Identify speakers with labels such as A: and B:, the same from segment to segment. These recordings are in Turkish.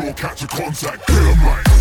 A: floor, catch a contact, kill 'em like.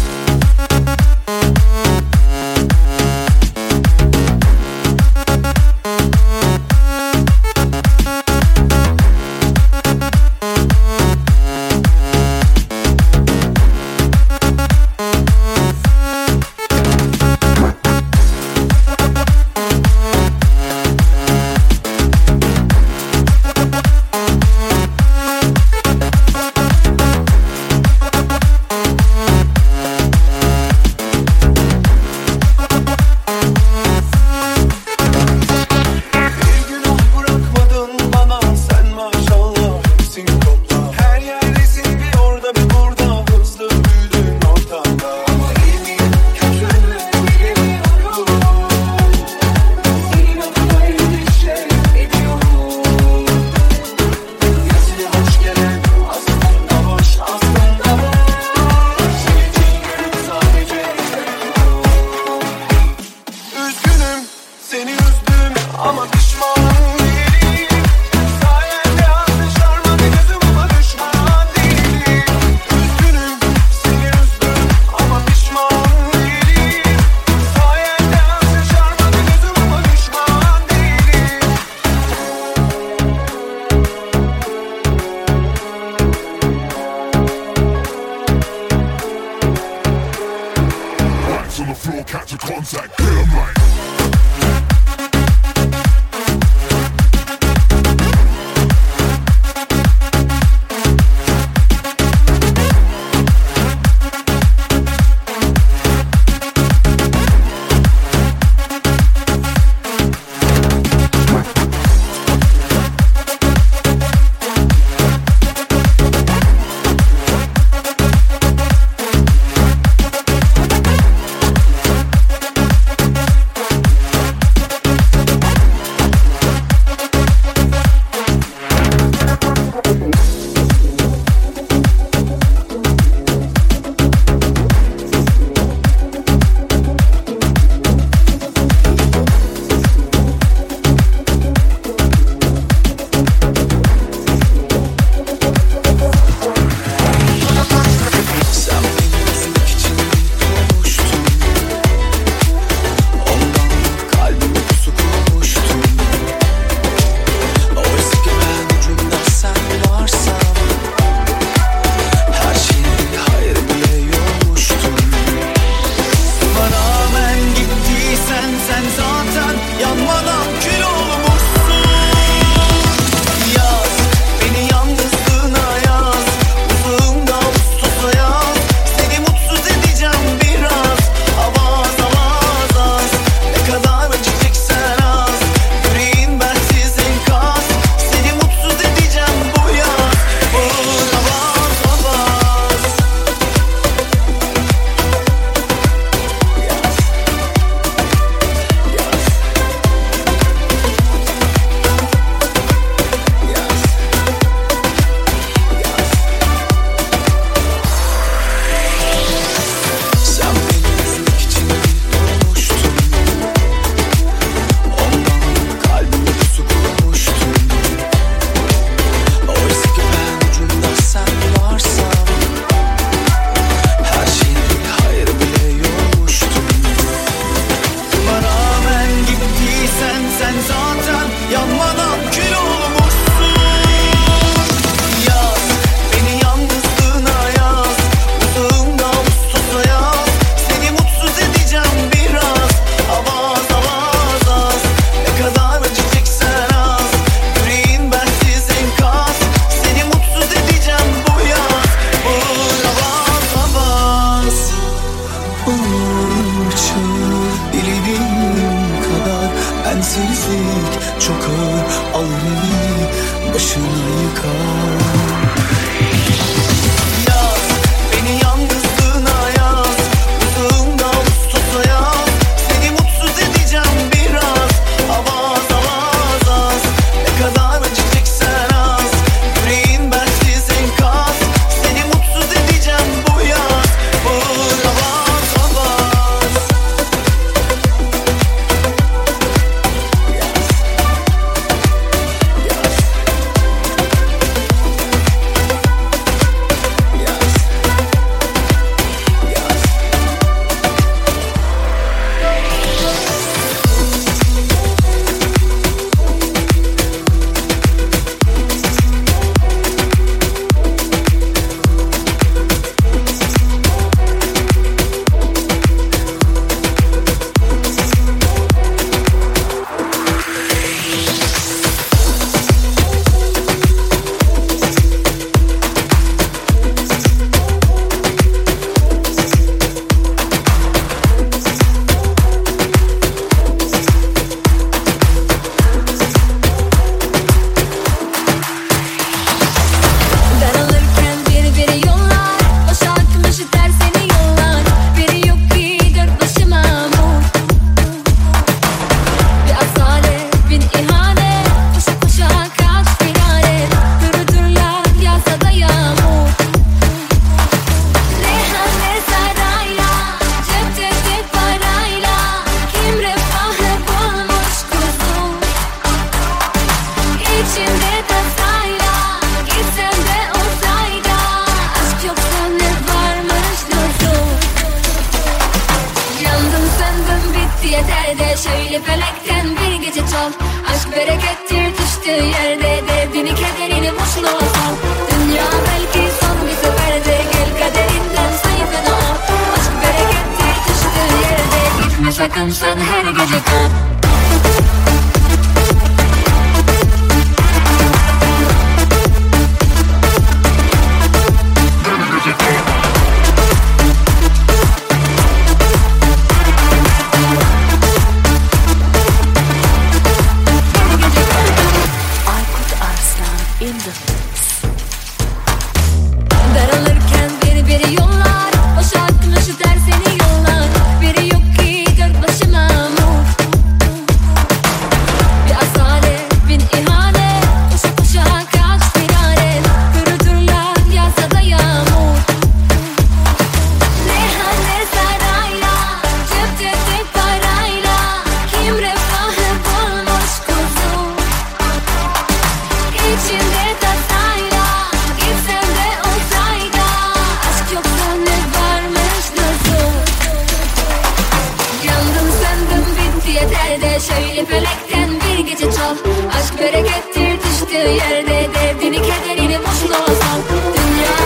B: yerine derdini kederini boşuna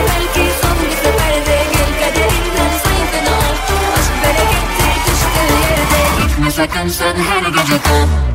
B: belki son bir seferde gel kaderinden sayfını al Aşk berekettir sakın sen her gece kal.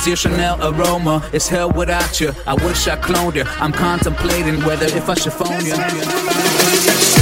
B: is your Chanel aroma. It's hell without you. I wish I cloned you. I'm contemplating whether if I should phone you.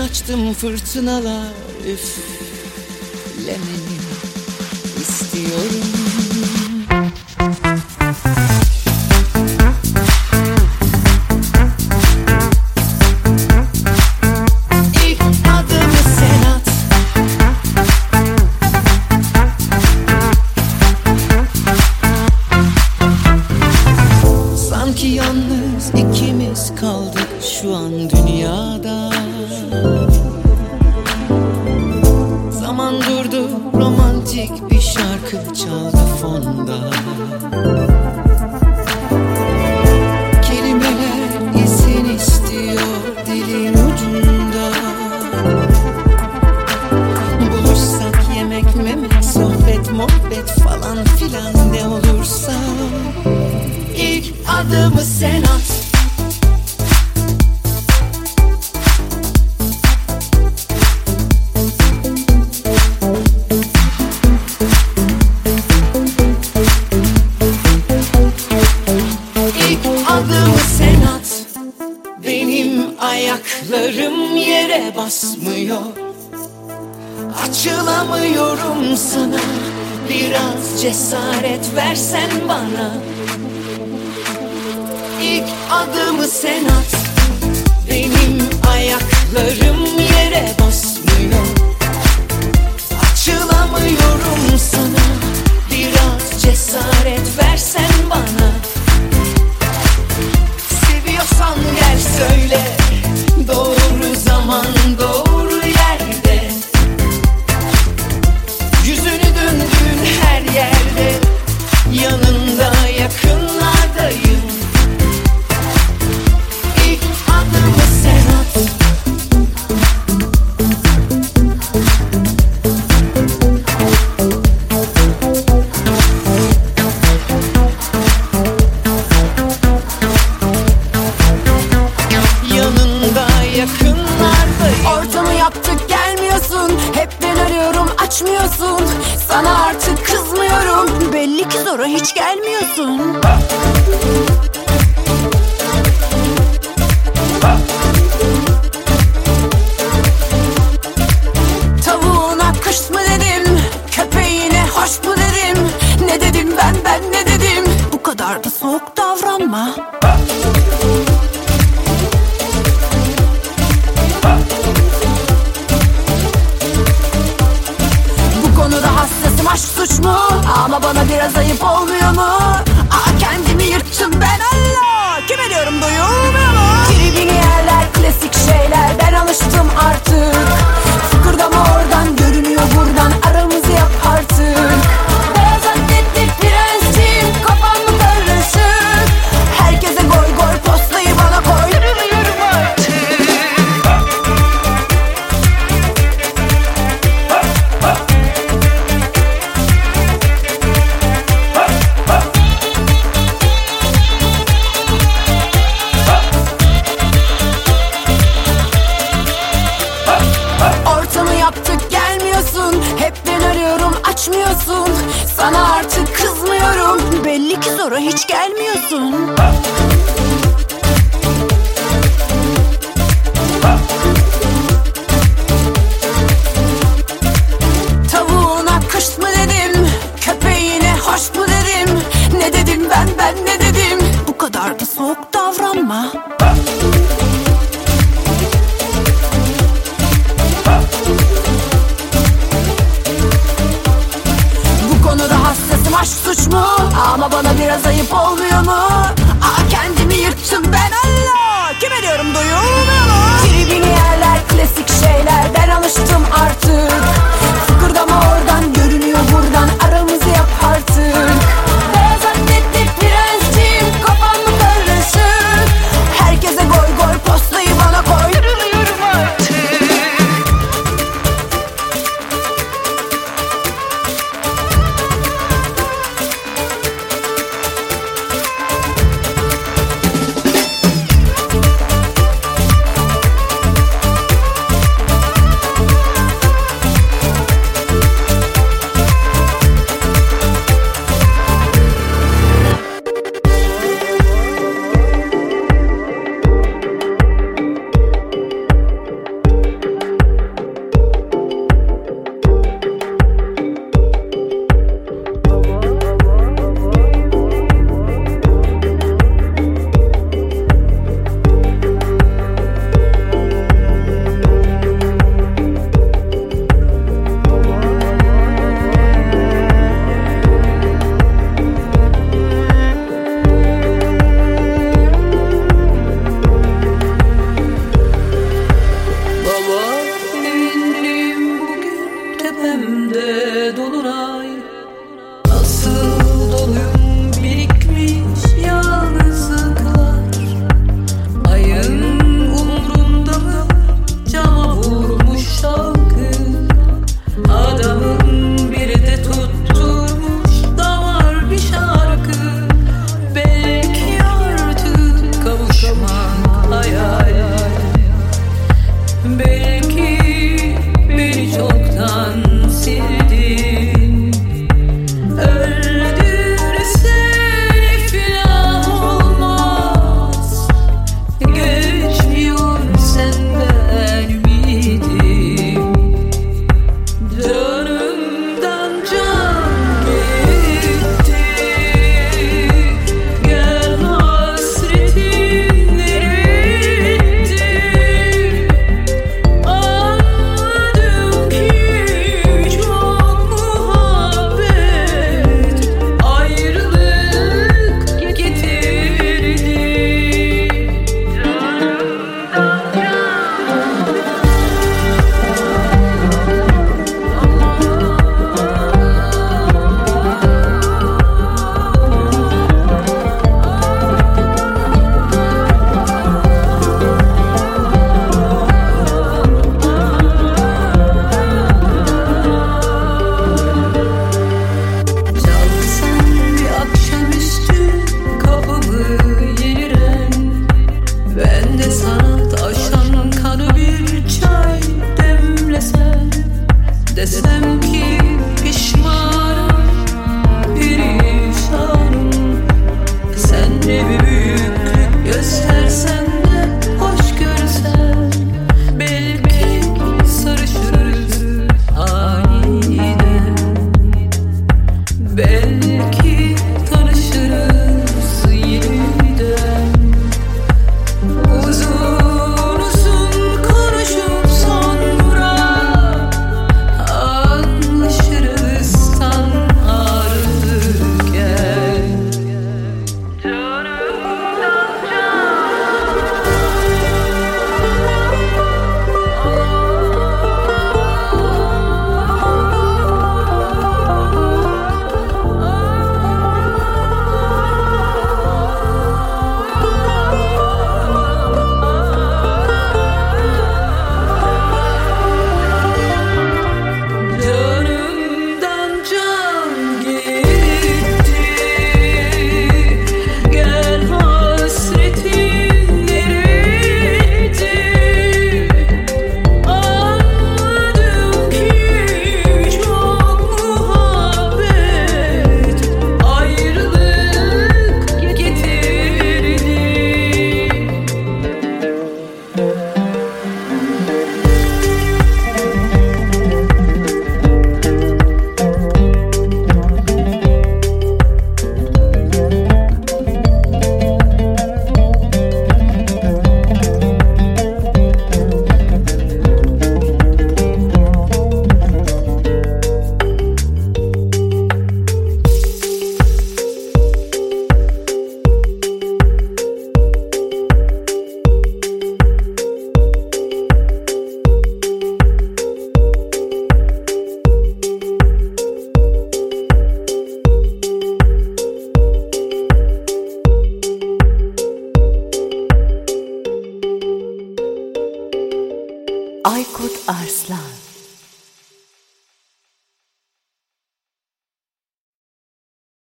C: Açtım fırtınalar üflemeni istiyorum